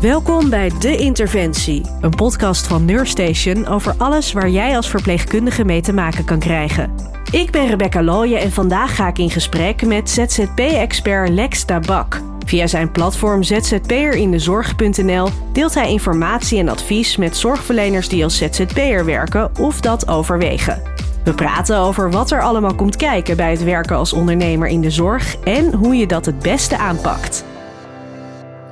Welkom bij De Interventie, een podcast van Neurstation over alles waar jij als verpleegkundige mee te maken kan krijgen. Ik ben Rebecca Looyen en vandaag ga ik in gesprek met ZZP-expert Lex Tabak. Via zijn platform zzp'erinDeZorg.nl deelt hij informatie en advies met zorgverleners die als ZZP'er werken of dat overwegen. We praten over wat er allemaal komt kijken bij het werken als ondernemer in de zorg en hoe je dat het beste aanpakt.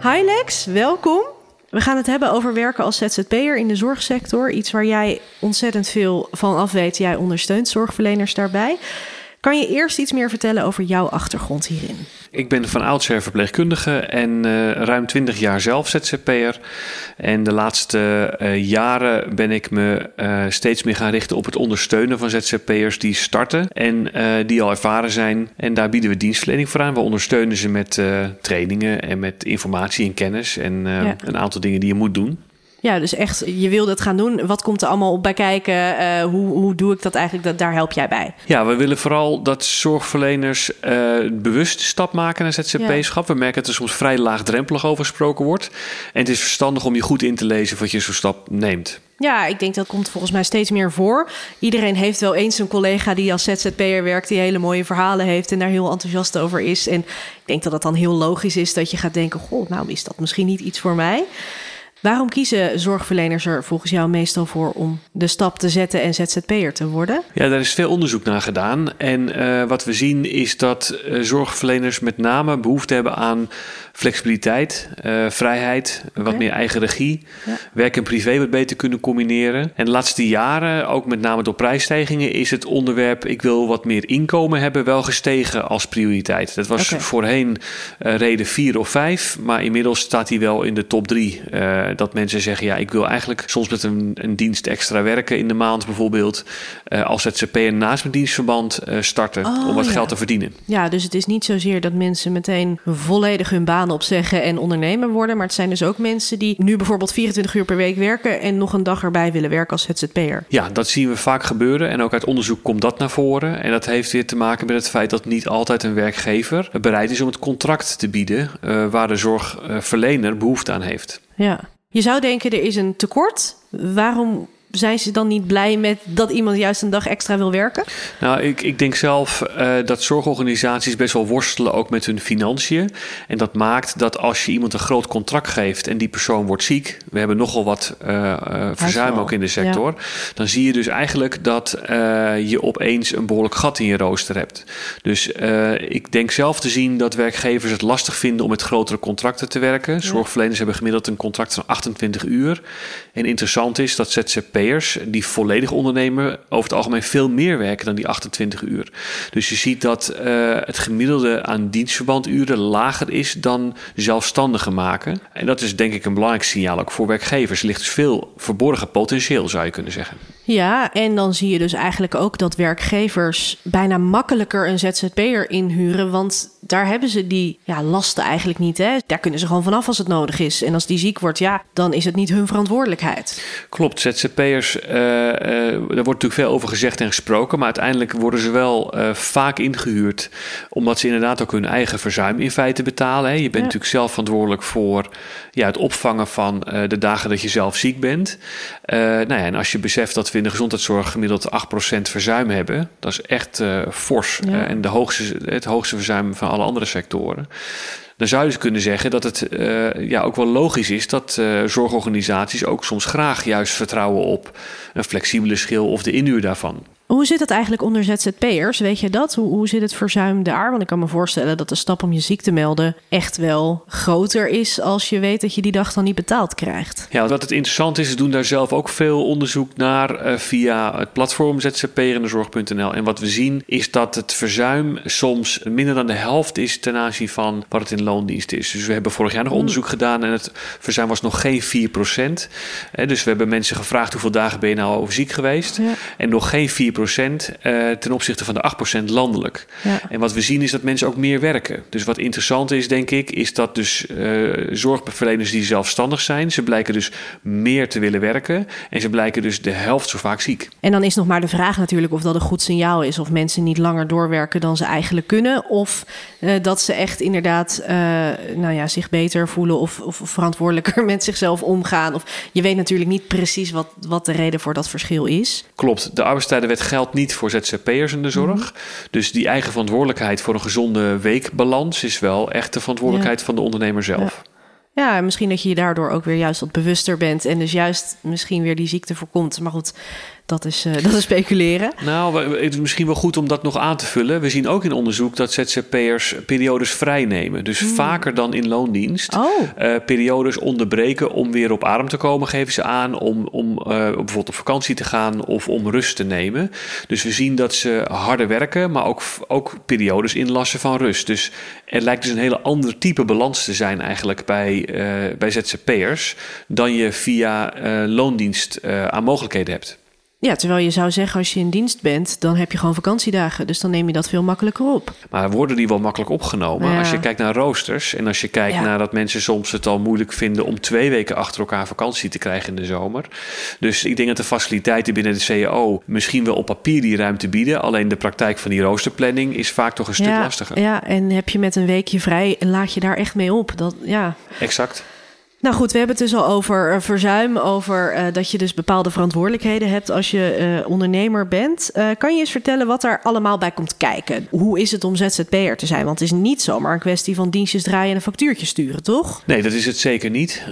Hi Lex, welkom. We gaan het hebben over werken als ZZP'er in de zorgsector. Iets waar jij ontzettend veel van af weet. Jij ondersteunt zorgverleners daarbij. Kan je eerst iets meer vertellen over jouw achtergrond hierin? Ik ben van oudsher verpleegkundige en uh, ruim 20 jaar zelf ZZP'er. En de laatste uh, jaren ben ik me uh, steeds meer gaan richten op het ondersteunen van ZZP'ers die starten en die al ervaren zijn. En daar bieden we dienstverlening voor aan. We ondersteunen ze met trainingen en met informatie en kennis en ja. een aantal dingen die je moet doen. Ja, dus echt, je wil dat gaan doen. Wat komt er allemaal op bij kijken? Uh, hoe, hoe doe ik dat eigenlijk? Dat, daar help jij bij. Ja, we willen vooral dat zorgverleners uh, bewust stap maken naar ZZP-schap. We merken dat er soms vrij laagdrempelig over gesproken wordt. En het is verstandig om je goed in te lezen wat je zo'n stap neemt. Ja, ik denk dat komt volgens mij steeds meer voor. Iedereen heeft wel eens een collega die als ZZP'er werkt, die hele mooie verhalen heeft en daar heel enthousiast over is. En ik denk dat het dan heel logisch is dat je gaat denken: Goh, nou is dat misschien niet iets voor mij. Waarom kiezen zorgverleners er volgens jou meestal voor om de stap te zetten en ZZP'er te worden? Ja, daar is veel onderzoek naar gedaan. En uh, wat we zien is dat uh, zorgverleners met name behoefte hebben aan flexibiliteit, uh, vrijheid, okay. wat meer eigen regie, ja. werk en privé wat beter kunnen combineren. En de laatste jaren, ook met name door prijsstijgingen, is het onderwerp ik wil wat meer inkomen hebben wel gestegen als prioriteit. Dat was okay. voorheen reden vier of vijf, maar inmiddels staat hij wel in de top drie dat mensen zeggen: ja, ik wil eigenlijk soms met een, een dienst extra werken in de maand, bijvoorbeeld uh, als ZZP'er naast mijn dienstverband uh, starten oh, om wat ja. geld te verdienen. Ja, dus het is niet zozeer dat mensen meteen volledig hun baan opzeggen en ondernemer worden, maar het zijn dus ook mensen die nu bijvoorbeeld 24 uur per week werken en nog een dag erbij willen werken als ZZP'er. Ja, dat zien we vaak gebeuren en ook uit onderzoek komt dat naar voren. En dat heeft weer te maken met het feit dat niet altijd een werkgever bereid is om het contract te bieden uh, waar de zorgverlener behoefte aan heeft. Ja. Je zou denken, er is een tekort. Waarom zijn ze dan niet blij met dat iemand juist een dag extra wil werken? Nou, ik, ik denk zelf uh, dat zorgorganisaties best wel worstelen ook met hun financiën. En dat maakt dat als je iemand een groot contract geeft en die persoon wordt ziek, we hebben nogal wat uh, uh, verzuim ook in de sector, ja. dan zie je dus eigenlijk dat je opeens een behoorlijk gat in je rooster hebt. Dus ik denk zelf te zien dat werkgevers het lastig vinden om met grotere contracten te werken. Ja. Zorgverleners hebben gemiddeld een contract van 28 uur. En interessant is dat ZZP die volledig ondernemen over het algemeen veel meer werken dan die 28 uur. Dus je ziet dat uh, het gemiddelde aan dienstverbanduren lager is dan zelfstandigen maken. En dat is denk ik een belangrijk signaal ook voor werkgevers. Er ligt dus veel verborgen potentieel, zou je kunnen zeggen. Ja, en dan zie je dus eigenlijk ook dat werkgevers bijna makkelijker een ZZP'er inhuren. Want daar hebben ze die ja, lasten eigenlijk niet. Hè? Daar kunnen ze gewoon vanaf als het nodig is. En als die ziek wordt, ja, dan is het niet hun verantwoordelijkheid. Klopt, ZZP'ers, uh, uh, er wordt natuurlijk veel over gezegd en gesproken. Maar uiteindelijk worden ze wel uh, vaak ingehuurd. Omdat ze inderdaad ook hun eigen verzuim in feite betalen. Hè? Je bent ja. natuurlijk zelf verantwoordelijk voor ja, het opvangen van de dagen dat je zelf ziek bent. nou ja, en als je beseft dat we in de gezondheidszorg gemiddeld 8% verzuim hebben. Dat is echt fors. Ja. en de hoogste, het hoogste verzuim van alle andere sectoren. Dan zou je dus kunnen zeggen dat het uh, ja, ook wel logisch is dat zorgorganisaties ook soms graag juist vertrouwen op een flexibele schil of de inhuur daarvan. Hoe zit het eigenlijk onder ZZP'ers? Weet je dat? Hoe, hoe zit het verzuim daar? Want ik kan me voorstellen dat de stap om je ziek te melden echt wel groter is als je weet dat je die dag dan niet betaald krijgt. Ja, wat het interessant is, we doen daar zelf ook veel onderzoek naar uh, via het platform zzp'erindezorg.nl. En wat we zien is dat het verzuim soms minder dan de helft is ten aanzien van wat het in loondienst is. Dus we hebben vorig jaar nog onderzoek gedaan en het verzuim was nog geen 4%. Eh, dus we hebben mensen gevraagd hoeveel dagen ben je nou over ziek geweest. Ja. En nog geen 4% uh, ten opzichte van de 8% landelijk. Ja. En wat we zien is dat mensen ook meer werken. Dus wat interessant is, denk ik, is dat dus uh, zorgverleners die zelfstandig zijn, ze blijken dus meer te willen werken en ze blijken dus de helft zo vaak ziek. En dan is nog maar de vraag natuurlijk of dat een goed signaal is of mensen niet langer doorwerken dan ze eigenlijk kunnen of uh, dat ze echt inderdaad nou ja, zich beter voelen of, of verantwoordelijker met zichzelf omgaan. Of je weet natuurlijk niet precies wat, wat de reden voor dat verschil is. Klopt, de arbeidstijdenwet geldt niet voor ZZP'ers in de zorg. Mhm. Dus die eigen verantwoordelijkheid voor een gezonde weekbalans is wel echt de verantwoordelijkheid van de ondernemer zelf. Ja. ja. misschien dat je je daardoor ook weer juist wat bewuster bent en dus juist misschien weer die ziekte voorkomt. Maar goed, dat is, uh, dat is speculeren. Nou, het is misschien wel goed om dat nog aan te vullen. We zien ook in onderzoek dat ZZP'ers periodes vrij nemen. Dus hmm. vaker dan in loondienst. Oh. Uh, periodes onderbreken om weer op adem te komen, geven ze aan. Om, om uh, bijvoorbeeld op vakantie te gaan of om rust te nemen. Dus we zien dat ze harder werken, maar ook, ook periodes inlassen van rust. Dus er lijkt dus een hele ander type balans te zijn eigenlijk bij, bij ZZP'ers... dan je via loondienst aan mogelijkheden hebt. Ja, terwijl je zou zeggen, als je in dienst bent, dan heb je gewoon vakantiedagen. Dus dan neem je dat veel makkelijker op. Maar worden die wel makkelijk opgenomen? Als je kijkt naar roosters en als je kijkt naar dat mensen soms het al moeilijk vinden om twee weken achter elkaar vakantie te krijgen in de zomer. Dus ik denk dat de faciliteiten binnen de CAO misschien wel op papier die ruimte bieden. Alleen de praktijk van die roosterplanning is vaak toch een stuk lastiger. Ja, en heb je met een weekje vrij, laat je daar echt mee op. Dat, ja. Exact. Nou goed, we hebben het dus al over uh, verzuim, over uh, dat je dus bepaalde verantwoordelijkheden hebt als je uh, ondernemer bent. kan je eens vertellen wat er allemaal bij komt kijken? Hoe is het om ZZP'er te zijn? Want het is niet zomaar een kwestie van dienstjes draaien en een factuurtje sturen, toch? Nee, dat is het zeker niet.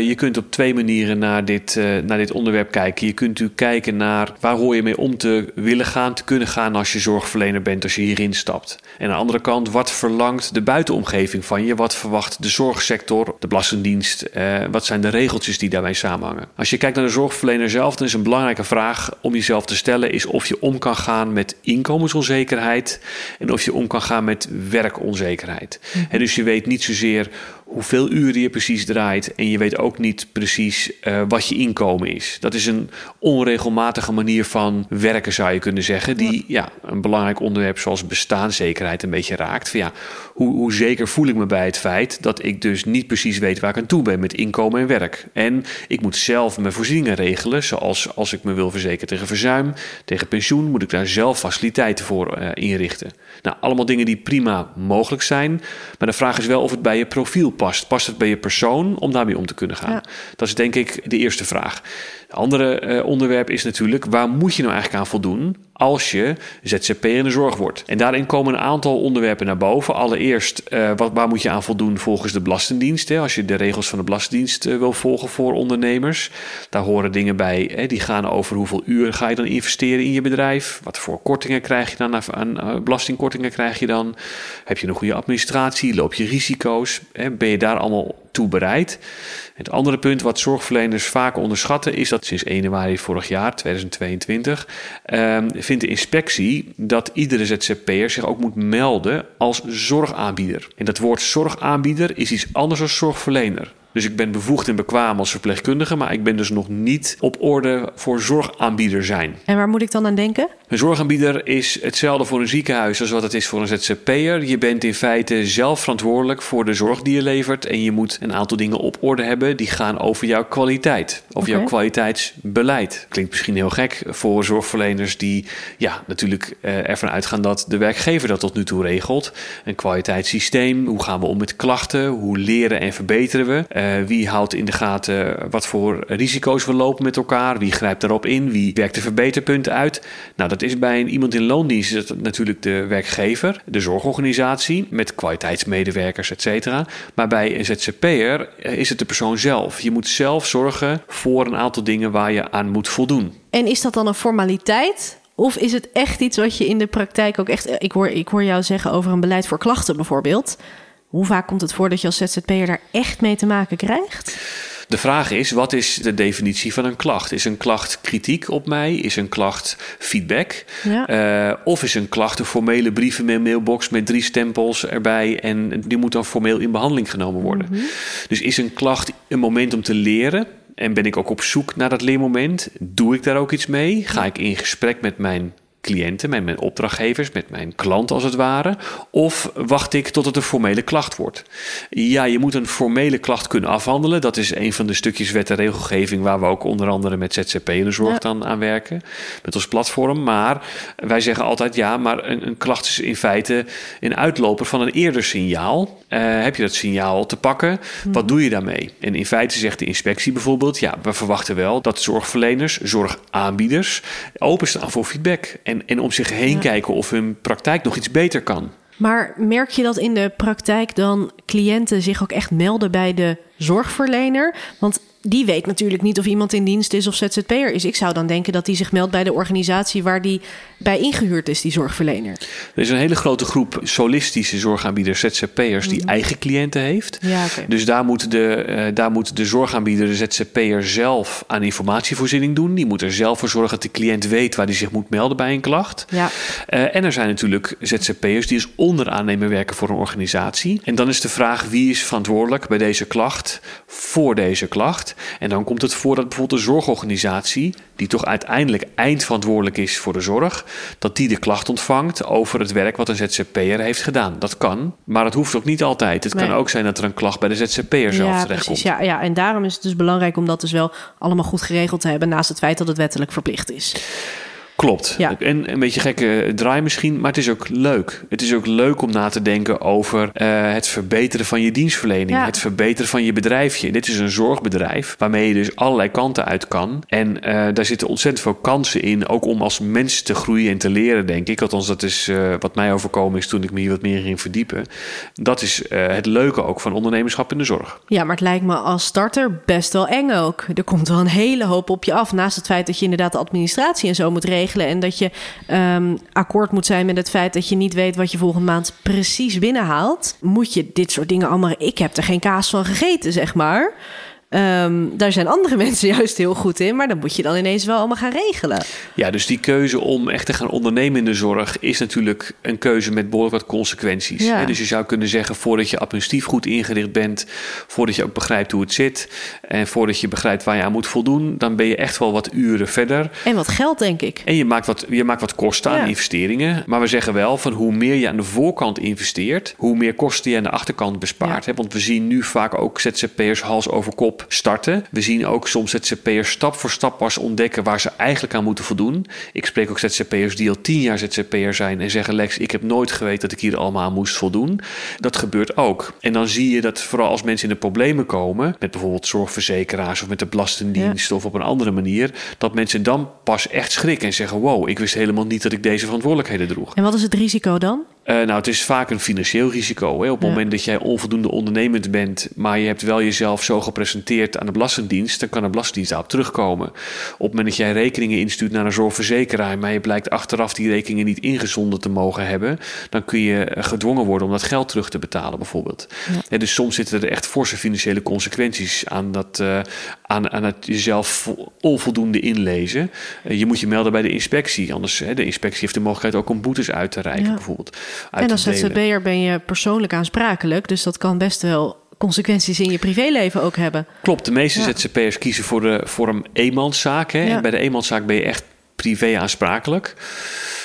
je kunt op twee manieren naar dit, naar dit onderwerp kijken. Je kunt natuurlijk kijken naar waar hoor je mee om te willen gaan, te kunnen gaan als je zorgverlener bent, als je hierin stapt. En aan de andere kant, wat verlangt de buitenomgeving van je? Wat verwacht de zorgsector, de Belastingdienst? Uh, wat zijn de regeltjes die daarbij samenhangen? Als je kijkt naar de zorgverlener zelf, dan is een belangrijke vraag om jezelf te stellen: is of je om kan gaan met inkomensonzekerheid en of je om kan gaan met werkonzekerheid. En mhm. dus je weet niet zozeer hoeveel uren je precies draait en je weet ook niet precies uh, wat je inkomen is. Dat is een onregelmatige manier van werken, zou je kunnen zeggen, die ja, een belangrijk onderwerp zoals bestaanszekerheid een beetje raakt. Van, ja, hoe, hoe zeker voel ik me bij het feit dat ik dus niet precies weet waar ik aan toe ben met inkomen en werk. En ik moet zelf mijn voorzieningen regelen, zoals als ik me wil verzekeren tegen verzuim, tegen pensioen, moet ik daar zelf faciliteiten voor uh, inrichten. Nou, allemaal dingen die prima mogelijk zijn, maar de vraag is wel of het bij je profiel past. Past het bij je persoon om daarmee om te kunnen gaan? Dat is denk ik de eerste vraag. Het andere uh, onderwerp is natuurlijk, waar moet je nou eigenlijk aan voldoen als je ZZP in de zorg wordt? En daarin komen een aantal onderwerpen naar boven. Allereerst, uh, wat, waar moet je aan voldoen volgens de Belastingdienst? Hè? Als je de regels van de Belastingdienst uh, wil volgen voor ondernemers. Daar horen dingen bij, hè? die gaan over hoeveel uur ga je dan investeren in je bedrijf? Wat voor kortingen krijg je dan? Aan, belastingkortingen krijg je dan? Heb je een goede administratie? Loop je risico's? Hè? Ben je daar allemaal toe bereid? Het andere punt wat zorgverleners vaak onderschatten is dat sinds 1 januari vorig jaar, 2022, eh, vindt de inspectie dat iedere ZZP'er zich ook moet melden als zorgaanbieder. En dat woord zorgaanbieder is iets anders dan zorgverlener. Dus ik ben bevoegd en bekwaam als verpleegkundige, maar ik ben dus nog niet op orde voor zorgaanbieder zijn. En waar moet ik dan aan denken? Een zorgaanbieder is hetzelfde voor een ziekenhuis als wat het is voor een ZZP'er. Je bent in feite zelf verantwoordelijk voor de zorg die je levert en je moet een aantal dingen op orde hebben die gaan over jouw kwaliteit, over jouw kwaliteitsbeleid. Klinkt misschien heel gek voor zorgverleners die ja, natuurlijk eh, ervan uitgaan dat de werkgever dat tot nu toe regelt. Een kwaliteitssysteem, hoe gaan we om met klachten, hoe leren en verbeteren we. Uh, wie houdt in de gaten wat voor risico's we lopen met elkaar? Wie grijpt daarop in? Wie werkt de verbeterpunten uit? Nou, dat is bij iemand in loondienst is natuurlijk de werkgever, de zorgorganisatie met kwaliteitsmedewerkers, et cetera. Maar bij een ZZP'er eh, is het de persoon zelf. Je moet zelf zorgen voor een aantal dingen waar je aan moet voldoen. En is dat dan een formaliteit? Of is het echt iets wat je in de praktijk ook echt. Ik hoor, ik hoor jou zeggen over een beleid voor klachten bijvoorbeeld. Hoe vaak komt het voor dat je als ZZP'er daar echt mee te maken krijgt? De vraag is, wat is de definitie van een klacht? Is een klacht kritiek op mij? Is een klacht feedback? Ja. Uh, of is een klacht een formele brief in mijn mailbox met drie stempels erbij en die moet dan formeel in behandeling genomen worden? Mm -hmm. Dus is een klacht een moment om te leren? En ben ik ook op zoek naar dat leermoment? Doe ik daar ook iets mee? Ga ik in gesprek met mijn cliënten, met mijn opdrachtgevers, met mijn klant als het ware? Of wacht ik tot het een formele klacht wordt? Ja, je moet een formele klacht kunnen afhandelen. Dat is een van de stukjes wet en regelgeving waar we ook onder andere met ZZP in de zorg dan aan werken, met ons platform. Maar wij zeggen altijd ja, maar een, een klacht is in feite een uitloper van een eerder signaal. Uh, heb je dat signaal te pakken? Wat doe je daarmee? En in feite zegt de inspectie bijvoorbeeld: ja, we verwachten wel dat zorgverleners, zorgaanbieders openstaan voor feedback en, en om zich heen kijken of hun praktijk nog iets beter kan. Maar merk je dat in de praktijk dan cliënten zich ook echt melden bij de zorgverlener? Want die weet natuurlijk niet of iemand in dienst is of ZZP'er is. Ik zou dan denken dat die zich meldt bij de organisatie waar die bij ingehuurd is, die zorgverlener. Er is een hele grote groep solistische zorgaanbieders, ZZP'ers, die mhm. eigen cliënten heeft. Ja, okay. Dus daar moet, de, uh, daar moet de zorgaanbieder, de ZZP'er, zelf aan informatievoorziening doen. Die moet er zelf voor zorgen dat de cliënt weet waar hij zich moet melden bij een klacht. Ja. Uh, en er zijn natuurlijk ZZP'ers die als onderaannemer werken voor een organisatie. En dan is de vraag wie is verantwoordelijk bij deze klacht voor deze klacht. En dan komt het voor dat bijvoorbeeld de zorgorganisatie, die toch uiteindelijk eindverantwoordelijk is voor de zorg, dat die de klacht ontvangt over het werk wat een ZZP'er heeft gedaan. Dat kan, maar het hoeft ook niet altijd. Het kan ook zijn dat er een klacht bij de ZZP'er zelf ja, terechtkomt. Ja, ja, en daarom is het dus belangrijk om dat dus wel allemaal goed geregeld te hebben, naast het feit dat het wettelijk verplicht is. Klopt. Ja. En een beetje gekke draai misschien, maar het is ook leuk. Het is ook leuk om na te denken over uh, het verbeteren van je dienstverlening, het verbeteren van je bedrijfje. Dit is een zorgbedrijf waarmee je dus allerlei kanten uit kan. En uh, daar zitten ontzettend veel kansen in, ook om als mens te groeien en te leren, denk ik. Althans, dat is uh, wat mij overkomen is toen ik me hier wat meer ging verdiepen. Dat is het leuke ook van ondernemerschap in de zorg. Ja, maar het lijkt me als starter best wel eng ook. Er komt wel een hele hoop op je af, naast het feit dat je inderdaad de administratie en zo moet regelen en dat je um, akkoord moet zijn met het feit dat je niet weet wat je volgende maand precies binnenhaalt, moet je dit soort dingen allemaal. Ik heb er geen kaas van gegeten, zeg maar. Um, daar zijn andere mensen juist heel goed in, maar dan moet je dan ineens wel allemaal gaan regelen. Ja, dus die keuze om echt te gaan ondernemen in de zorg is natuurlijk een keuze met behoorlijk wat consequenties. Ja. Dus je zou kunnen zeggen, voordat je administratief goed ingericht bent, voordat je ook begrijpt hoe het zit en voordat je begrijpt waar je aan moet voldoen, dan ben je echt wel wat uren verder. En wat geld, denk ik. En je maakt wat, je maakt wat kosten aan investeringen. Maar we zeggen wel van hoe meer je aan de voorkant investeert, hoe meer kosten je aan de achterkant bespaart. Ja. Want we zien nu vaak ook ZZP'ers hals over kop starten. We zien ook soms ZZP'ers stap voor stap pas ontdekken waar ze eigenlijk aan moeten voldoen. Ik spreek ook ZZP'ers die al tien jaar ZZP'er zijn en zeggen: Lex, ik heb nooit geweten dat ik hier allemaal aan moest voldoen. Dat gebeurt ook. En dan zie je dat vooral als mensen in de problemen komen, met bijvoorbeeld zorgverzekeraars of met de Belastingdienst of op een andere manier, dat mensen dan pas echt schrikken en zeggen: Wow, ik wist helemaal niet dat ik deze verantwoordelijkheden droeg. En wat is het risico dan? Uh, nou, het is vaak een financieel risico. Hè? Op het moment dat jij onvoldoende ondernemend bent, maar je hebt wel jezelf zo gepresenteerd aan de Belastingdienst, dan kan de Belastingdienst daarop terugkomen. Op het moment dat jij rekeningen instuurt naar een zorgverzekeraar, maar je blijkt achteraf die rekeningen niet ingezonden te mogen hebben, dan kun je eh, gedwongen worden om dat geld terug te betalen, bijvoorbeeld. Ja. dus soms zitten er echt forse financiële consequenties aan, dat, uh, aan, aan het jezelf onvoldoende inlezen. Uh, je moet je melden bij de inspectie, anders hè, de inspectie heeft de mogelijkheid ook om boetes uit te reiken, bijvoorbeeld en als ZZP'er ben je persoonlijk aansprakelijk. Dus dat kan best wel consequenties in je privéleven ook hebben. Klopt, de meeste ja. ZZP'ers kiezen voor de vorm eenmanszaak. Hè? En bij de eenmanszaak ben je echt privé aansprakelijk.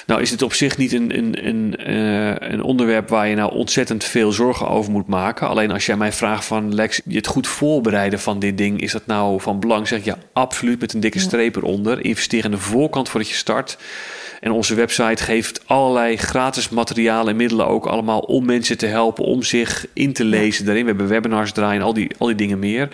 Nou is het op zich niet een, een, een, uh, een onderwerp waar je nou ontzettend veel zorgen over moet maken. Alleen als jij mij vraagt van Lex, het goed voorbereiden van dit ding, is dat nou van belang? Zeg ik ja, absoluut met een dikke streep eronder. Investeer aan de voorkant voordat je start. En onze website geeft allerlei gratis materialen en middelen ook allemaal om mensen te helpen om zich in te lezen daarin. We hebben webinars draaien, al die, al die dingen meer.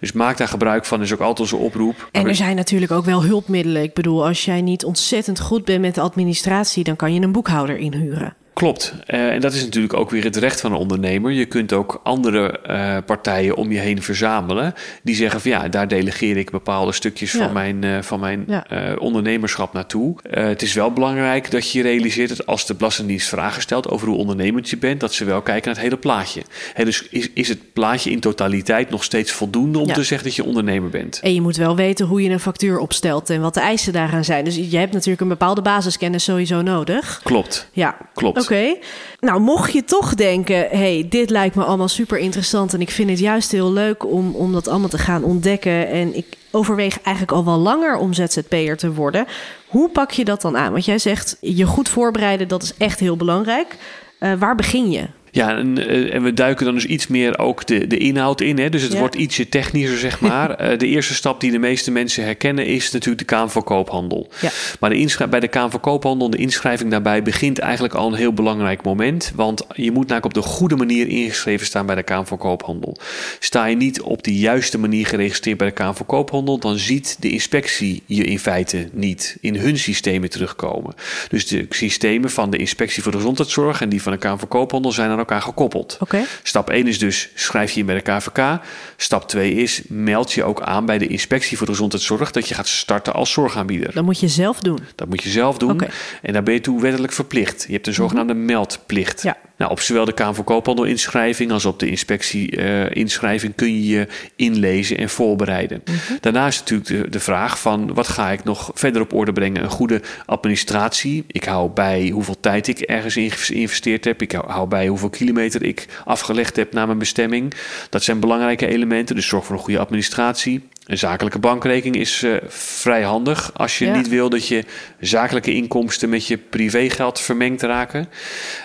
Dus maak daar gebruik van, is ook altijd onze oproep. En er zijn natuurlijk ook wel hulpmiddelen. Ik bedoel, als jij niet ontzettend goed bent met de administratie, dan kan je een boekhouder inhuren. Klopt. Uh, en dat is natuurlijk ook weer het recht van een ondernemer. Je kunt ook andere uh, partijen om je heen verzamelen. Die zeggen van ja, daar delegeer ik bepaalde stukjes ja. van mijn, uh, van mijn ja. ondernemerschap naartoe. het is wel belangrijk dat je realiseert dat als de Belastingdienst vragen stelt over hoe ondernemend je bent, dat ze wel kijken naar het hele plaatje. He, dus is, is het plaatje in totaliteit nog steeds voldoende om te zeggen dat je ondernemer bent? En je moet wel weten hoe je een factuur opstelt en wat de eisen daaraan zijn. Dus je hebt natuurlijk een bepaalde basiskennis sowieso nodig. Klopt. Ja, klopt. Oké. Nou, mocht je toch denken: hey, dit lijkt me allemaal super interessant. En ik vind het juist heel leuk om, om dat allemaal te gaan ontdekken. En ik overweeg eigenlijk al wel langer om ZZP'er te worden. Hoe pak je dat dan aan? Want jij zegt je goed voorbereiden, dat is echt heel belangrijk. Uh, waar begin je? Ja, en, eh, en, we duiken dan dus iets meer ook de, de inhoud in. Hè? Dus het wordt ietsje technischer, zeg maar. Eh, de eerste stap die de meeste mensen herkennen is natuurlijk de Kamer van Koophandel. Ja. Maar de bij de Kamer van Koophandel, de inschrijving daarbij begint eigenlijk al een heel belangrijk moment. Want je moet namelijk op de goede manier ingeschreven staan bij de Kamer van Koophandel. Sta je niet op de juiste manier geregistreerd bij de Kamer van Koophandel, dan ziet de inspectie je in feite niet in hun systemen terugkomen. Dus de systemen van de Inspectie voor de Gezondheidszorg en die van de Kamer van Koophandel zijn aan elkaar gekoppeld. Okay. Stap 1 is dus schrijf je in bij de KVK. Stap 2 is meld je ook aan bij de Inspectie voor de Gezondheidszorg dat je gaat starten als zorgaanbieder. Dat moet je zelf doen. Dat moet je zelf doen. Okay. En daar ben je toe wettelijk verplicht. Je hebt een zogenaamde mm meldplicht. Ja. Nou, op zowel de Kamer van Koophandel inschrijving als op de inspectie uh, inschrijving kun je je inlezen en voorbereiden. Mm -hmm. Daarnaast natuurlijk de, de vraag van wat ga ik nog verder op orde brengen? Een goede administratie. Ik hou bij hoeveel tijd ik ergens in geïnvesteerd heb. Ik hou bij hoeveel kilometer ik afgelegd heb naar mijn bestemming. Dat zijn belangrijke elementen. Dus zorg voor een goede administratie. Een zakelijke bankrekening is uh, vrij handig als je ja. niet wil dat je zakelijke inkomsten met je privégeld vermengd raken.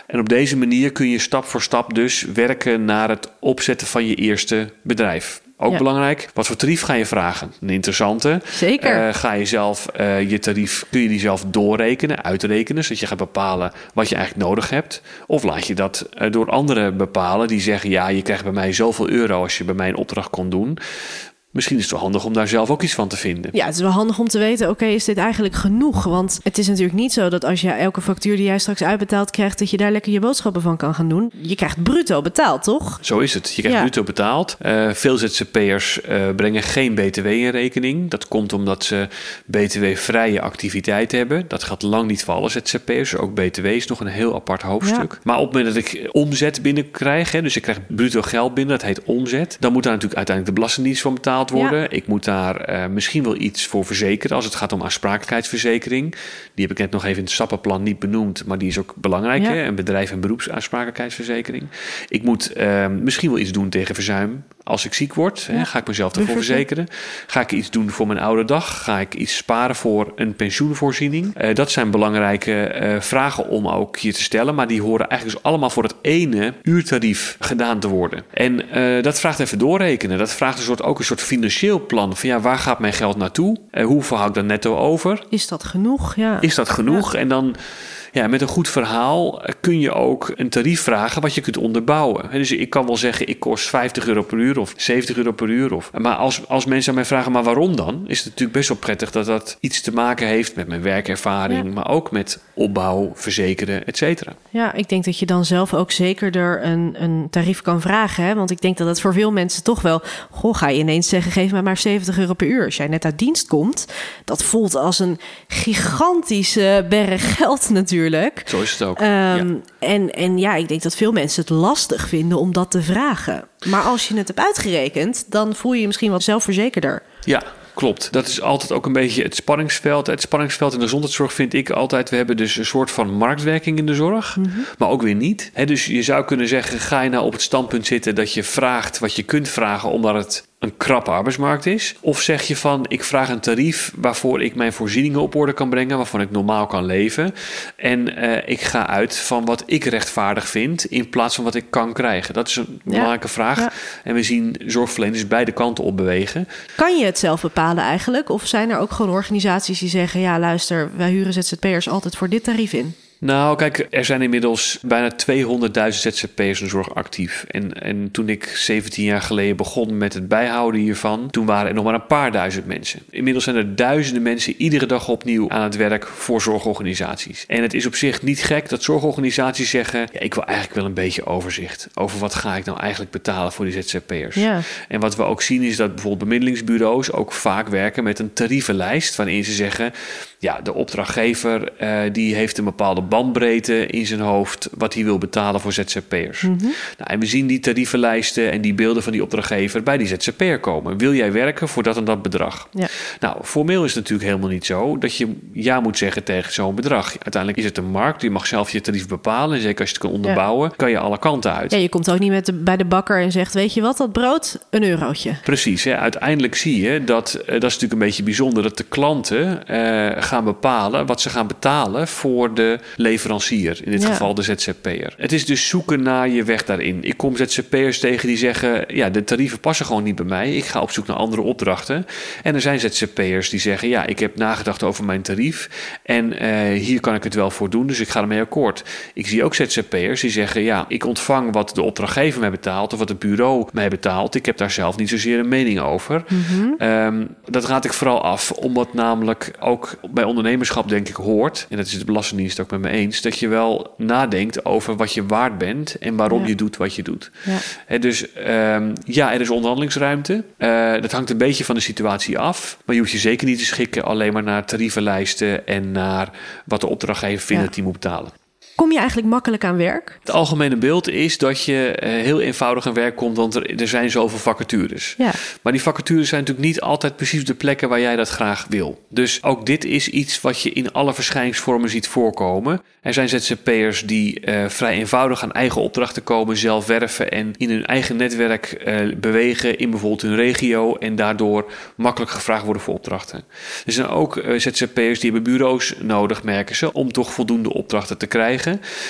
En op deze manier kun je stap voor stap dus werken naar het opzetten van je eerste bedrijf. Ook ja. belangrijk. Wat voor tarief ga je vragen? Een interessante. Zeker. Uh, ga je zelf uh, je tarief, kun je die zelf doorrekenen, uitrekenen, zodat je gaat bepalen wat je eigenlijk nodig hebt? Of laat je dat uh, door anderen bepalen die zeggen: ja, je krijgt bij mij zoveel euro als je bij mij een opdracht kon doen. Misschien is het wel handig om daar zelf ook iets van te vinden. Ja, het is wel handig om te weten, oké, okay, is dit eigenlijk genoeg? Want het is natuurlijk niet zo dat als je elke factuur die jij straks uitbetaald krijgt, dat je daar lekker je boodschappen van kan gaan doen. Je krijgt bruto betaald, toch? Zo is het. Je krijgt ja. bruto betaald. Uh, veel ZZP'ers uh, brengen geen BTW in rekening. Dat komt omdat ze BTW-vrije activiteit hebben. Dat gaat lang niet voor alle ZZP'ers. Ook BTW is nog een heel apart hoofdstuk. Ja. Maar op het moment dat ik omzet binnenkrijg, hè, dus ik krijg bruto geld binnen, dat heet omzet, dan moet daar natuurlijk uiteindelijk de Belastingdienst van betaald worden. Ja. Ik moet daar uh, misschien wel iets voor verzekeren als het gaat om aansprakelijkheidsverzekering. Die heb ik net nog even in het stappenplan niet benoemd, maar die is ook belangrijk. Ja. Hè? Een bedrijf- en beroepsaansprakelijkheidsverzekering. Ik moet uh, misschien wel iets doen tegen verzuim. Als ik ziek word, ja. hè, ga ik mezelf ervoor verzekeren. Ga ik iets doen voor mijn oude dag? Ga ik iets sparen voor een pensioenvoorziening? Uh, dat zijn belangrijke uh, vragen om ook hier te stellen. Maar die horen eigenlijk dus allemaal voor het ene uurtarief gedaan te worden. En uh, dat vraagt even doorrekenen. Dat vraagt een soort, ook een soort financieel plan. Van ja, waar gaat mijn geld naartoe? hoeveel hou ik dan netto over? Is dat genoeg? Ja. Is dat genoeg? Ja. En dan ja, met een goed verhaal kun je ook een tarief vragen wat je kunt onderbouwen. Dus ik kan wel zeggen, ik kost 50 euro per uur of 70 euro per uur. Of, maar als, als mensen aan mij vragen, maar waarom dan? Is het natuurlijk best wel prettig dat dat iets te maken heeft met mijn werkervaring, ja. maar ook met opbouw, verzekeren, et cetera. Ja, ik denk dat je dan zelf ook zekerder een, een tarief kan vragen. Hè? Want ik denk dat het voor veel mensen toch wel, goh, ga je ineens zeggen, geef mij maar 70 euro per uur. Als jij net uit dienst komt, dat voelt als een gigantische berg geld natuurlijk. Zo is het ook. Um, ja. En, en ja, ik denk dat veel mensen het lastig vinden om dat te vragen. Maar als je het hebt uitgerekend, dan voel je je misschien wat zelfverzekerder. Ja, Klopt. Dat is altijd ook een beetje het spanningsveld. Het spanningsveld in de gezondheidszorg vind ik altijd. We hebben dus een soort van marktwerking in de zorg, Mhm. mm -hmm. maar ook weer niet. He, dus je zou kunnen zeggen: ga je nou op het standpunt zitten dat je vraagt wat je kunt vragen, omdat het een krappe arbeidsmarkt is? Of zeg je van, ik vraag een tarief waarvoor ik mijn voorzieningen op orde kan brengen, waarvan ik normaal kan leven. En uh, ik ga uit van wat ik rechtvaardig vind, in plaats van wat ik kan krijgen. Dat is een belangrijke ja. vraag. Ja. En we zien zorgverleners beide kanten op bewegen. Kan je het zelf bepalen eigenlijk? Of zijn er ook gewoon organisaties die zeggen, ja luister, wij huren ZZP'ers altijd voor dit tarief in? Nou, kijk, er zijn inmiddels bijna 200.000 ZZP'ers in zorg actief. En, en toen ik 17 jaar geleden begon met het bijhouden hiervan, toen waren er nog maar een paar duizend mensen. Inmiddels zijn er duizenden mensen iedere dag opnieuw aan het werk voor zorgorganisaties. En het is op zich niet gek dat zorgorganisaties zeggen: ja, ik wil eigenlijk wel een beetje overzicht over wat ga ik nou eigenlijk betalen voor die ZZP'ers. Ja. En wat we ook zien is dat bijvoorbeeld bemiddelingsbureaus ook vaak werken met een tarievenlijst waarin ze zeggen: ja, de opdrachtgever uh, die heeft een bepaalde bandbreedte in zijn hoofd wat hij wil betalen voor ZZP'ers. nou, en we zien die tarievenlijsten en die beelden van die opdrachtgever bij die ZZP'er komen. Wil jij werken voor dat en dat bedrag? Ja. Nou, formeel is het natuurlijk helemaal niet zo dat je ja moet zeggen tegen zo'n bedrag. Uiteindelijk is het een markt, je mag zelf je tarief bepalen. En zeker als je het kan onderbouwen, kan je alle kanten uit. Ja, je komt ook niet met de, bij de bakker en zegt, weet je wat, dat brood, een eurotje. Precies, hè? uiteindelijk zie je dat, eh, dat is natuurlijk een beetje bijzonder, dat de klanten eh, gaan bepalen wat ze gaan betalen voor de leverancier, in dit Ja. geval de ZZP'er. Het is dus zoeken naar je weg daarin. Ik kom ZZP'ers tegen die zeggen, ja, de tarieven passen gewoon niet bij mij, ik ga op zoek naar andere opdrachten. En er zijn ZZP'ers die zeggen, ja, ik heb nagedacht over mijn tarief en eh, hier kan ik het wel voor doen, dus ik ga ermee akkoord. Ik zie ook ZZP'ers die zeggen, ja, ik ontvang wat de opdrachtgever mij betaalt of wat het bureau mij betaalt. Ik heb daar zelf niet zozeer een mening over. Ehm, dat raad ik vooral af, omdat namelijk ook bij ondernemerschap denk ik hoort, en dat is de Belastingdienst ook met me eens, dat je wel nadenkt over wat je waard bent en waarom Ja. je doet wat je doet. Ja. Dus ehm, ja, er is onderhandelingsruimte. Eh, dat hangt een beetje van de situatie af. Maar je hoeft je zeker niet te schikken alleen maar naar tarievenlijsten en naar wat de opdrachtgever vindt Ja. dat hij moet betalen. Kom je eigenlijk makkelijk aan werk? Het algemene beeld is dat je eh, heel eenvoudig aan werk komt, want er, er zijn zoveel vacatures. Ja. Maar die vacatures zijn natuurlijk niet altijd precies de plekken waar jij dat graag wil. Dus ook dit is iets wat je in alle verschijningsvormen ziet voorkomen. Er zijn ZZP'ers die eh, vrij eenvoudig aan eigen opdrachten komen, zelf werven en in hun eigen netwerk eh, bewegen in bijvoorbeeld hun regio en daardoor makkelijk gevraagd worden voor opdrachten. Er zijn ook ZZP'ers die hebben bureaus nodig, merken ze, om toch voldoende opdrachten te krijgen.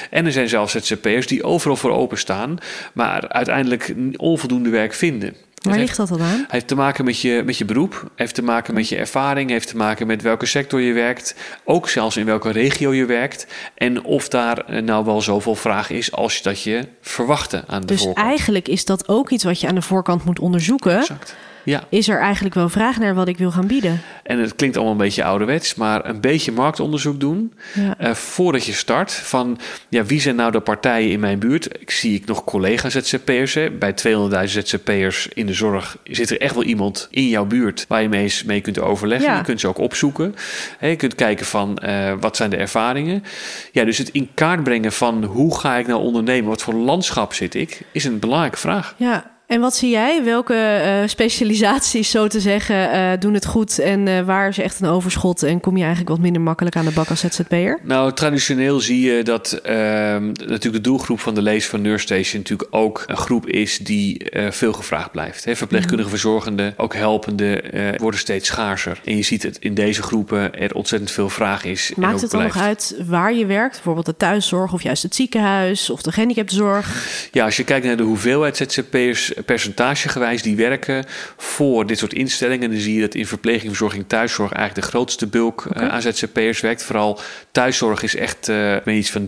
En er zijn zelfs ZZP'ers die overal voor openstaan, maar uiteindelijk onvoldoende werk vinden. Waar ligt dat dan aan? heeft te maken met je, met je beroep, heeft te maken met je ervaring, heeft te maken met welke sector je werkt, ook zelfs in welke regio je werkt en of daar eh, nou wel zoveel vraag is als dat je verwachtte aan de Dus voorkant. eigenlijk is dat ook iets wat je aan de voorkant moet onderzoeken. Exact. Ja, Is er eigenlijk wel vraag naar wat ik wil gaan bieden? en het klinkt allemaal een beetje ouderwets, maar een beetje marktonderzoek doen Ja. eh, voordat je start. Van ja, wie zijn nou de partijen in mijn buurt? Ik zie ik nog collega's ZZP'ers. hè. Bij 200.000 ZZP'ers in de zorg zit er echt wel iemand in jouw buurt waar je mee, eens mee kunt overleggen. Ja. Je kunt ze ook opzoeken. Hè, je kunt kijken van eh, wat zijn de ervaringen. Ja, dus het in kaart brengen van hoe ga ik nou ondernemen? Wat voor landschap zit ik? Is een belangrijke vraag. Ja, en wat zie jij? Welke eh, specialisaties, zo te zeggen, eh, doen het goed? En eh, waar is echt een overschot? En kom je eigenlijk wat minder makkelijk aan de bak als ZZP'er? Nou, traditioneel zie je dat ehm, natuurlijk de doelgroep van de lees van Nurstation natuurlijk ook een groep is die veel gevraagd blijft. Hè, verpleegkundige verzorgenden, ook helpende, worden steeds schaarser. En je ziet het in deze groepen er ontzettend veel vraag is. en Maakt ook het dan nog uit waar je werkt? Bijvoorbeeld de thuiszorg of juist het ziekenhuis of de gehandicaptenzorg? Ja, als je kijkt naar de hoeveelheid ZZP'ers percentagegewijs die werken voor dit soort instellingen, dan zie je dat in verpleging, verzorging, thuiszorg eigenlijk de grootste bulk eh, aan ZZP'ers werkt. Vooral thuiszorg is echt uh, iets van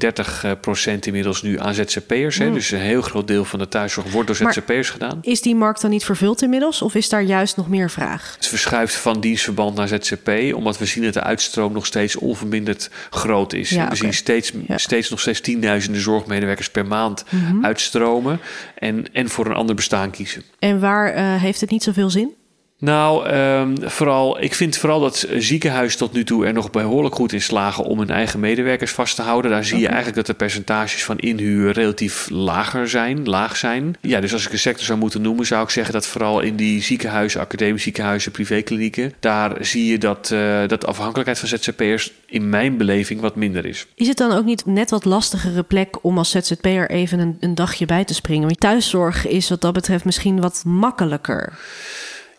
30% inmiddels nu aan ZZP'ers. Hè? Dus een heel groot deel van de thuiszorg wordt door ZZP'ers gedaan. Is die markt dan niet vervuld inmiddels? Of is daar juist nog meer vraag? Het verschuift van dienstverband naar ZZP, omdat we zien dat de uitstroom nog steeds onverminderd groot is. Ja, we zien steeds, Ja. Mhm. steeds nog steeds tienduizenden zorgmedewerkers per maand uitstromen en, en voor een ander bestaan kiezen. En waar eh, heeft het niet zoveel zin? Nou, ehm, vooral, ik vind vooral dat ziekenhuis tot nu toe er nog behoorlijk goed in slagen om hun eigen medewerkers vast te houden. Daar zie je eigenlijk dat de percentages van inhuur relatief lager zijn, laag zijn. Ja, dus als ik een sector zou moeten noemen, zou ik zeggen dat vooral in die ziekenhuizen, academische ziekenhuizen, privéklinieken, daar zie je dat, eh, dat de afhankelijkheid van ZZP'ers in mijn beleving wat minder is. Is het dan ook niet net wat lastigere plek om als ZZP'er even een, een dagje bij te springen? Want thuiszorg is wat dat betreft misschien wat makkelijker.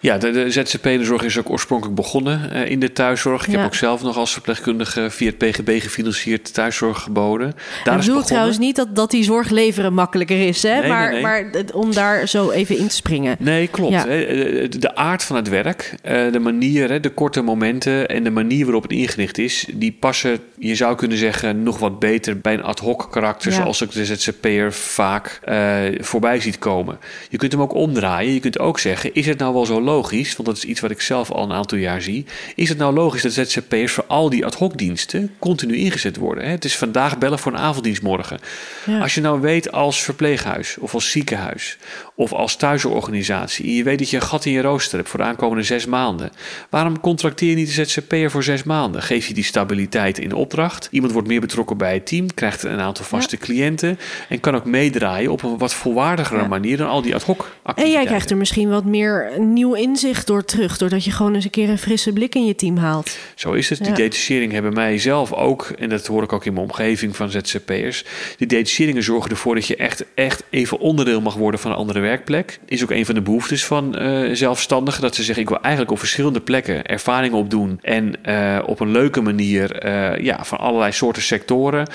Ja, de, de ZZP-zorg is ook oorspronkelijk begonnen eh, in de thuiszorg. Ik Ja. heb ook zelf nog als verpleegkundige via het PGB gefinancierd thuiszorg geboden. Daar ik bedoel trouwens niet dat, dat die zorg leveren makkelijker is, hè? Nee, maar, nee, nee. maar om daar zo even in te springen. Nee, klopt. Ja. hè. Eh, De aard van het werk, eh, de manier, de korte momenten en de manier waarop het ingericht is, die passen, je zou kunnen zeggen, nog wat beter bij een ad hoc karakter, Ja. zoals ik de ZZP'er vaak eh, voorbij ziet komen. Je kunt hem ook omdraaien. Je kunt ook zeggen, is het nou wel zo logisch logisch, want dat is iets wat ik zelf al een aantal jaar zie. Is het nou logisch dat ZZP'ers voor al die ad hoc diensten continu ingezet worden? Hè? Het is vandaag bellen voor een avonddienst morgen. Ja. Als je nou weet als verpleeghuis of als ziekenhuis of als thuisorganisatie. En je weet dat je een gat in je rooster hebt voor de aankomende zes maanden. Waarom contracteer je niet de ZZP'er voor zes maanden? Geef je die stabiliteit in de opdracht. Iemand wordt meer betrokken bij het team, krijgt een aantal vaste cliënten en kan ook meedraaien op een wat volwaardigere manier dan al die ad hoc activiteiten. En jij krijgt er misschien wat meer nieuw inzicht door terug, doordat je gewoon eens een keer een frisse blik in je team haalt. Zo is het. Die detachering hebben mij zelf ook, en dat hoor ik ook in mijn omgeving van ZZP'ers. Die detacheringen zorgen ervoor dat je echt, echt even onderdeel mag worden van een andere werkplek. Is ook een van de behoeftes van uh, zelfstandigen. Dat ze zeggen, ik wil eigenlijk op verschillende plekken ervaringen opdoen. En uh, op een leuke manier uh, ja, van allerlei soorten sectoren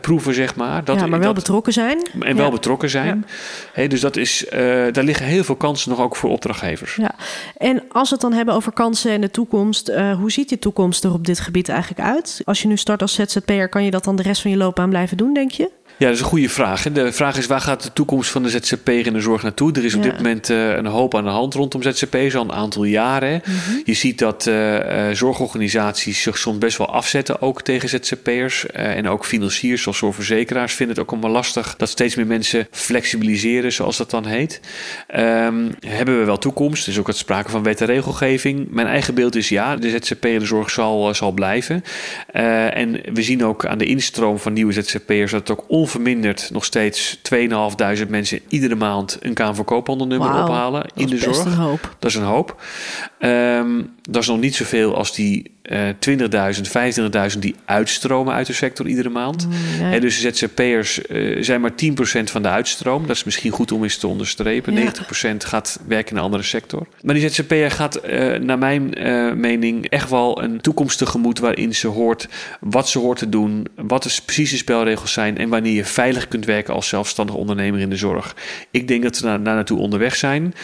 proeven, zeg maar. Dat, ja, maar wel dat, betrokken zijn. En wel betrokken zijn. Ja. Hey, dus dat is, daar liggen heel veel kansen nog ook voor opdrachtgevers. Ja. En als we het dan hebben over kansen en de toekomst. hoe ziet die toekomst er op dit gebied eigenlijk uit? Als je nu start als ZZP'er, kan je dat dan de rest van je loopbaan blijven doen, denk je? Ja, dat is een goede vraag. De vraag is waar gaat de toekomst van de ZZP'er in de zorg naartoe? Er is op dit moment uh, een hoop aan de hand rondom ZZP'ers al een aantal jaren. Mm -hmm. Je ziet dat uh, zorgorganisaties zich soms best wel afzetten ook tegen ZZP'ers. en ook financiers zoals zorgverzekeraars vinden het ook allemaal lastig dat steeds meer mensen flexibiliseren, zoals dat dan heet. Um, hebben we wel toekomst? Er is ook het sprake van wet en regelgeving. Mijn eigen beeld is ja, de ZZP'er in de zorg zal, zal blijven. en we zien ook aan de instroom van nieuwe ZZP'ers dat het ook onverminderd nog steeds 2.500 mensen iedere maand een KNVB-koophandelnummer wow, ophalen in de zorg. Dat is een hoop. Um, dat is nog niet zoveel als die uh, 20.000, 25.000 die uitstromen uit de sector iedere maand. Mm, nee. He, dus ZZP'ers uh, zijn maar 10% van de uitstroom. Dat is misschien goed om eens te onderstrepen. Ja. 90% gaat werken in een andere sector. Maar die ZZP'er gaat uh, naar mijn uh, mening echt wel een toekomst tegemoet... waarin ze hoort wat ze hoort te doen, wat de precieze spelregels zijn... en wanneer je veilig kunt werken als zelfstandig ondernemer in de zorg. Ik denk dat we daar naartoe onderweg zijn.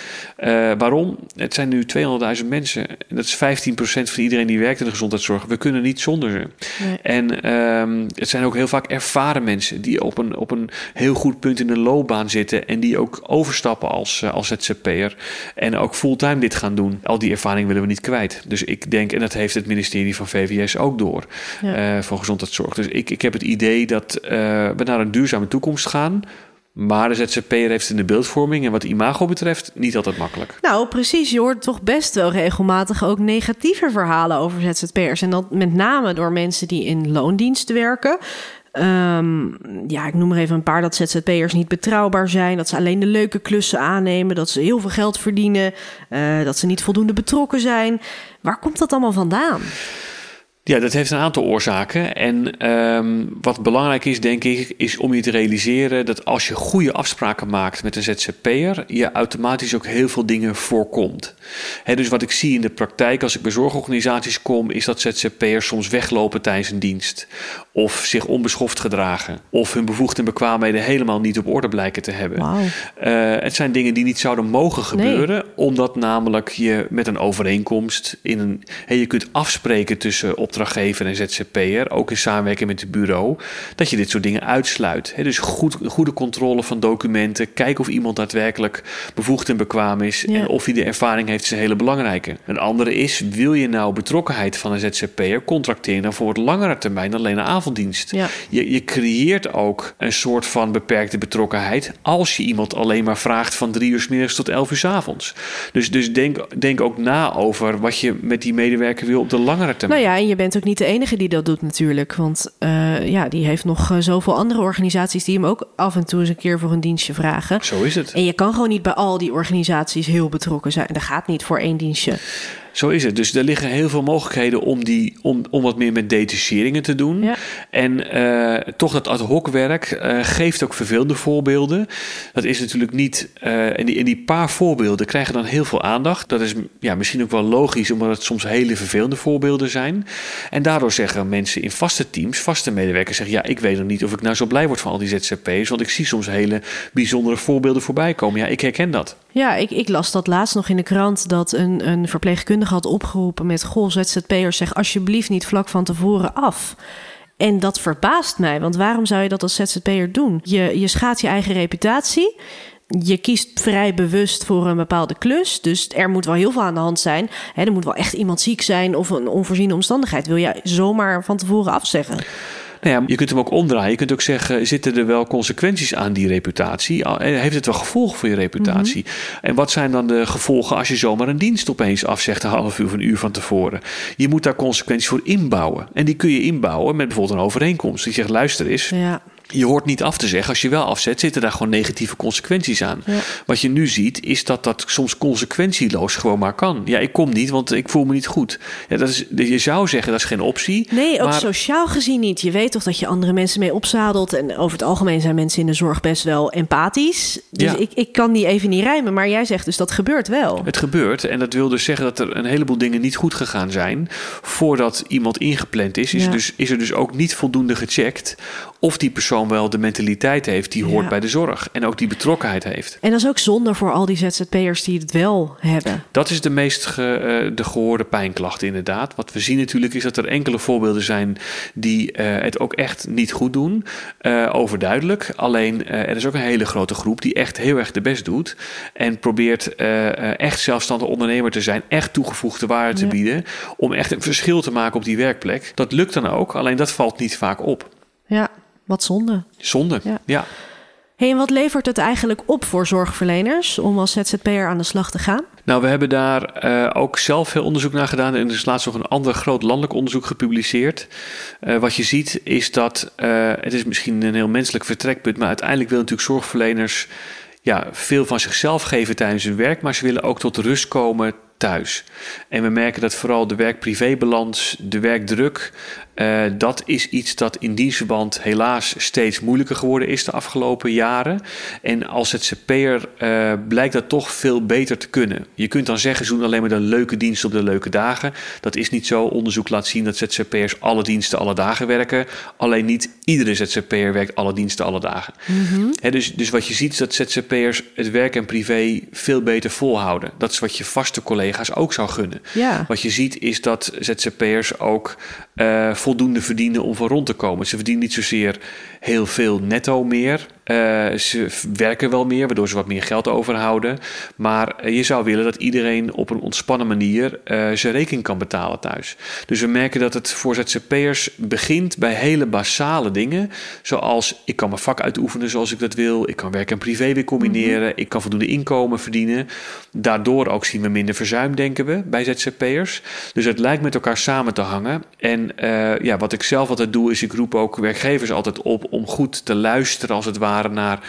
waarom? Het zijn nu 200.000 mensen. Dat is 15% van iedereen die werkt in de gezondheidszorg. We kunnen niet zonder ze. Nee. En um, het zijn ook heel vaak ervaren mensen die op een, op een heel goed punt in de loopbaan zitten. En die ook overstappen als, uh, als ZZP'er. En ook fulltime dit gaan doen. Al die ervaring willen we niet kwijt. Dus ik denk, en dat heeft het ministerie van VVS ook door. Ja. Uh, voor gezondheidszorg. Dus ik, ik heb het idee dat uh, we naar een duurzame toekomst gaan. Maar de ZZP'er heeft in de beeldvorming en wat imago betreft niet altijd makkelijk. Nou, precies. Je hoort toch best wel regelmatig ook negatieve verhalen over ZZP'ers. En dat met name door mensen die in loondiensten werken. Um, ja, ik noem er even een paar dat ZZP'ers niet betrouwbaar zijn. Dat ze alleen de leuke klussen aannemen. Dat ze heel veel geld verdienen. Uh, dat ze niet voldoende betrokken zijn. Waar komt dat allemaal vandaan? Ja, dat heeft een aantal oorzaken. En um, wat belangrijk is, denk ik, is om je te realiseren dat als je goede afspraken maakt met een ZZP'er, je automatisch ook heel veel dingen voorkomt. He, dus wat ik zie in de praktijk als ik bij zorgorganisaties kom, is dat ZZP'ers soms weglopen tijdens een dienst. Of zich onbeschoft gedragen. Of hun bevoegdheden en bekwaamheden helemaal niet op orde blijken te hebben. Wow. Uh, het zijn dingen die niet zouden mogen gebeuren, nee. omdat namelijk je met een overeenkomst in een. Hey, je kunt afspreken tussen op opdrachtgever en ZZP'er, ook in samenwerking met het bureau, dat je dit soort dingen uitsluit. He, dus goed, goede controle van documenten, kijk of iemand daadwerkelijk bevoegd en bekwaam is ja. en of hij de ervaring heeft, is een hele belangrijke. Een andere is, wil je nou betrokkenheid van een ZZP'er, contracteer dan voor het langere termijn alleen een avonddienst. Ja. Je, je creëert ook een soort van beperkte betrokkenheid als je iemand alleen maar vraagt van drie uur s middags tot elf uur s avonds. Dus, dus denk, denk ook na over wat je met die medewerker wil op de langere termijn. Nou ja, en je bent bent ook niet de enige die dat doet natuurlijk. Want uh, ja, die heeft nog uh, zoveel andere organisaties die hem ook af en toe eens een keer voor een dienstje vragen. Zo is het. En je kan gewoon niet bij al die organisaties heel betrokken zijn. Dat gaat niet voor één dienstje. Zo is het. Dus er liggen heel veel mogelijkheden om, die, om, om wat meer met detacheringen te doen. Ja. En uh, toch dat ad hoc werk uh, geeft ook vervelende voorbeelden. Dat is natuurlijk niet. Uh, en, die, en die paar voorbeelden krijgen dan heel veel aandacht. Dat is ja, misschien ook wel logisch, omdat het soms hele vervelende voorbeelden zijn. En daardoor zeggen mensen in vaste teams, vaste medewerkers, zeggen: Ja, ik weet nog niet of ik nou zo blij word van al die ZZP's. Want ik zie soms hele bijzondere voorbeelden voorbij komen. Ja, ik herken dat. Ja, ik, ik las dat laatst nog in de krant dat een, een verpleegkundige had opgeroepen met: Goh, ZZP'ers, zeg alsjeblieft niet vlak van tevoren af. En dat verbaast mij, want waarom zou je dat als ZZP'er doen? Je, je schaadt je eigen reputatie. je kiest vrij bewust voor een bepaalde klus. Dus er moet wel heel veel aan de hand zijn. Er moet wel echt iemand ziek zijn of een onvoorziene omstandigheid. Wil je zomaar van tevoren afzeggen? Nou ja, je kunt hem ook omdraaien. Je kunt ook zeggen, zitten er wel consequenties aan die reputatie? Eh, heeft het wel gevolgen voor je reputatie? Mhm. En wat zijn dan de gevolgen als je zomaar een dienst opeens afzegt... een half uur of een uur van tevoren? Je moet daar consequenties voor inbouwen. En die kun je inbouwen met bijvoorbeeld een overeenkomst. Die zegt, luister eens... Ja je hoort niet af te zeggen. Als je wel afzet, zitten daar gewoon negatieve consequenties aan. Wat je nu ziet, is dat dat soms consequentieloos gewoon maar kan. Ja, ik kom niet, want ik voel me niet goed. Ja, dat is, je zou zeggen, dat is geen optie. Nee, ook sociaal gezien niet. Je weet toch dat je andere mensen mee opzadelt. En over het algemeen zijn mensen in de zorg best wel empathisch. Dus ik, ik kan die even niet rijmen. Maar jij zegt dus dat gebeurt wel. Het gebeurt. En dat wil dus zeggen dat er een heleboel dingen niet goed gegaan zijn... voordat iemand ingepland is. Is, dus, is er dus ook niet voldoende gecheckt of die persoon wel de mentaliteit heeft die hoort bij de zorg. En ook die betrokkenheid heeft. En dat is ook zonde voor al die ZZP'ers die het wel hebben. Dat is de meest ge, eh, de gehoorde pijnklacht inderdaad. Wat we zien natuurlijk is dat er enkele voorbeelden zijn die uh, het ook echt niet goed doen. Uh, overduidelijk. Alleen er is ook een hele grote groep die echt heel erg de best doet. En probeert echt zelfstandig ondernemer te zijn. Echt toegevoegde waarde te bieden. Om echt een verschil te maken op die werkplek. Dat lukt dan ook. Alleen dat valt niet vaak op. Wat zonde. Zonde, ja. Hey, en wat levert het eigenlijk op voor zorgverleners om als ZZP'er aan de slag te gaan? Nou, we hebben daar uh, ook zelf veel onderzoek naar gedaan. En er is laatst nog een ander groot landelijk onderzoek gepubliceerd. Uh, wat je ziet is dat, uh, het is misschien een heel menselijk vertrekpunt, maar uiteindelijk willen natuurlijk zorgverleners ja, veel van zichzelf geven tijdens hun werk, maar ze willen ook tot rust komen thuis. En we merken dat vooral de werk-privébalans, de werkdruk, uh, dat is iets dat in dienstverband helaas steeds moeilijker geworden is de afgelopen jaren. En als ZZP'er uh, blijkt dat toch veel beter te kunnen. Je kunt dan zeggen, ze doen alleen maar de leuke diensten op de leuke dagen. Dat is niet zo. Onderzoek laat zien dat ZZP'ers alle diensten alle dagen werken. Alleen niet iedere ZZP'er werkt alle diensten alle dagen. Mm dus, dus wat je ziet is dat ZZP'ers het werk en privé veel beter volhouden. Dat is wat je vaste collega's ook zou gunnen. Ja. Wat je ziet is dat ZZP'ers ook voldoende verdienen om van rond te komen. Ze verdienen niet zozeer heel veel netto meer. Uh, ze werken wel meer, waardoor ze wat meer geld overhouden. Maar eh, je zou willen dat iedereen op een ontspannen manier uh, zijn rekening kan betalen thuis. Dus we merken dat het voor ZZP'ers begint bij hele basale dingen. Zoals ik kan mijn vak uitoefenen zoals ik dat wil. Ik kan werk en privé weer combineren. Mhm. Ik kan voldoende inkomen verdienen. Daardoor ook zien we minder verzuim, denken we, bij ZZP'ers. Dus het lijkt met elkaar samen te hangen. En uh, ja, wat ik zelf altijd doe, is ik roep ook werkgevers altijd op om goed te luisteren, als het ware, naar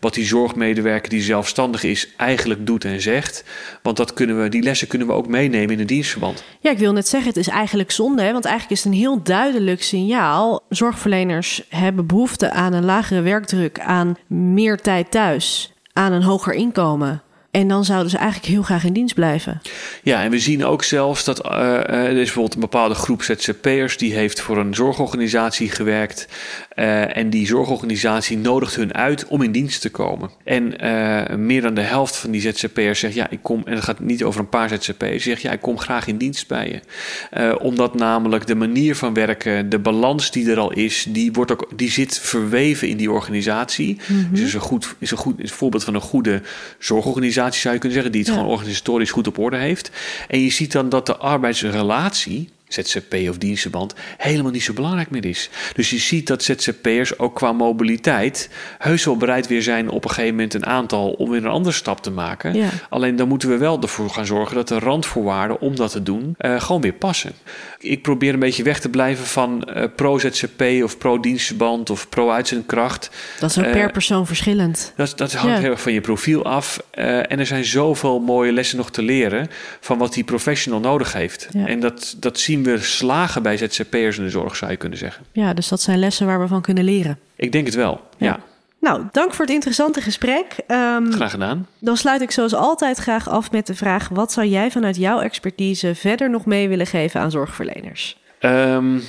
wat die zorgmedewerker die zelfstandig is eigenlijk doet en zegt. Want dat kunnen we, die lessen kunnen we ook meenemen in een dienstverband. Ja, ik wil net zeggen, het is eigenlijk zonde, hè? want eigenlijk is het een heel duidelijk signaal. Zorgverleners hebben behoefte aan een lagere werkdruk, aan meer tijd thuis, aan een hoger inkomen. En dan zouden ze eigenlijk heel graag in dienst blijven. Ja, en we zien ook zelfs dat uh, er is bijvoorbeeld een bepaalde groep ZZP'ers die heeft voor een zorgorganisatie gewerkt. Uh, en die zorgorganisatie nodigt hun uit om in dienst te komen. En uh, meer dan de helft van die ZZP'ers zegt ja, ik kom, en het gaat niet over een paar ZZP'ers, zegt ja, ik kom graag in dienst bij je. omdat namelijk de manier van werken, de balans die er al is, die, wordt ook, die zit verweven in die organisatie. Mm -hmm. Dus is een, goed, is, een goed, is een voorbeeld van een goede zorgorganisatie zou je kunnen zeggen, die het gewoon organisatorisch goed op orde heeft. En je ziet dan dat de arbeidsrelatie ZZP of dienstenband helemaal niet zo belangrijk meer is. Dus je ziet dat ZZP'ers ook qua mobiliteit heus wel bereid weer zijn op een gegeven moment een aantal om weer een andere stap te maken. Alleen dan moeten we wel ervoor gaan zorgen dat de randvoorwaarden om dat te doen uh, gewoon weer passen. Ik probeer een beetje weg te blijven van uh, pro-ZZP of pro-dienstverband of pro-uitzendkracht. Dat is ook per uh, persoon verschillend. Dat, dat hangt ja. heel erg van je profiel af. en er zijn zoveel mooie lessen nog te leren van wat die professional nodig heeft. Ja. En dat, dat zien we slagen bij ZZP'ers in de zorg, zou je kunnen zeggen. Ja, dus dat zijn lessen waar we van kunnen leren. Ik denk het wel, ja. Nou, dank voor het interessante gesprek. Um, graag gedaan. Dan sluit ik zoals altijd graag af met de vraag: wat zou jij vanuit jouw expertise verder nog mee willen geven aan zorgverleners? Um,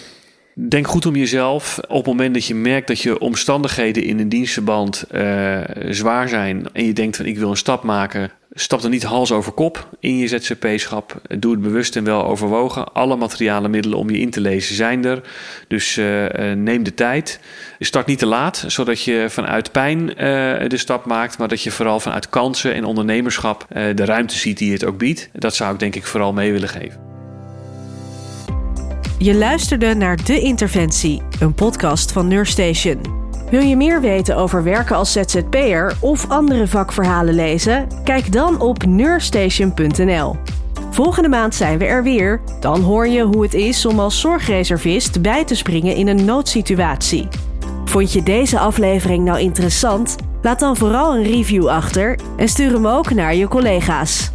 Denk goed om jezelf. Op het moment dat je merkt dat je omstandigheden in een dienstenband uh, zwaar zijn en je denkt van ik wil een stap maken, Stap er niet hals over kop in je ZZP-schap. Doe het bewust en wel overwogen. Alle materiale middelen om je in te lezen zijn er. Dus uh, neem de tijd. Start niet te laat, zodat je vanuit pijn de stap maakt. Maar dat je vooral vanuit kansen en ondernemerschap de ruimte ziet die het ook biedt. Dat zou ik denk ik vooral mee willen geven. Je luisterde naar De Interventie, een podcast van Neurstation. Wil je meer weten over werken als ZZP'er of andere vakverhalen lezen? Kijk dan op neurstation.nl. Volgende maand zijn we er weer. Dan hoor je hoe het is om als zorgreservist bij te springen in een noodsituatie. Vond je deze aflevering nou interessant? Laat dan vooral een review achter en stuur hem ook naar je collega's.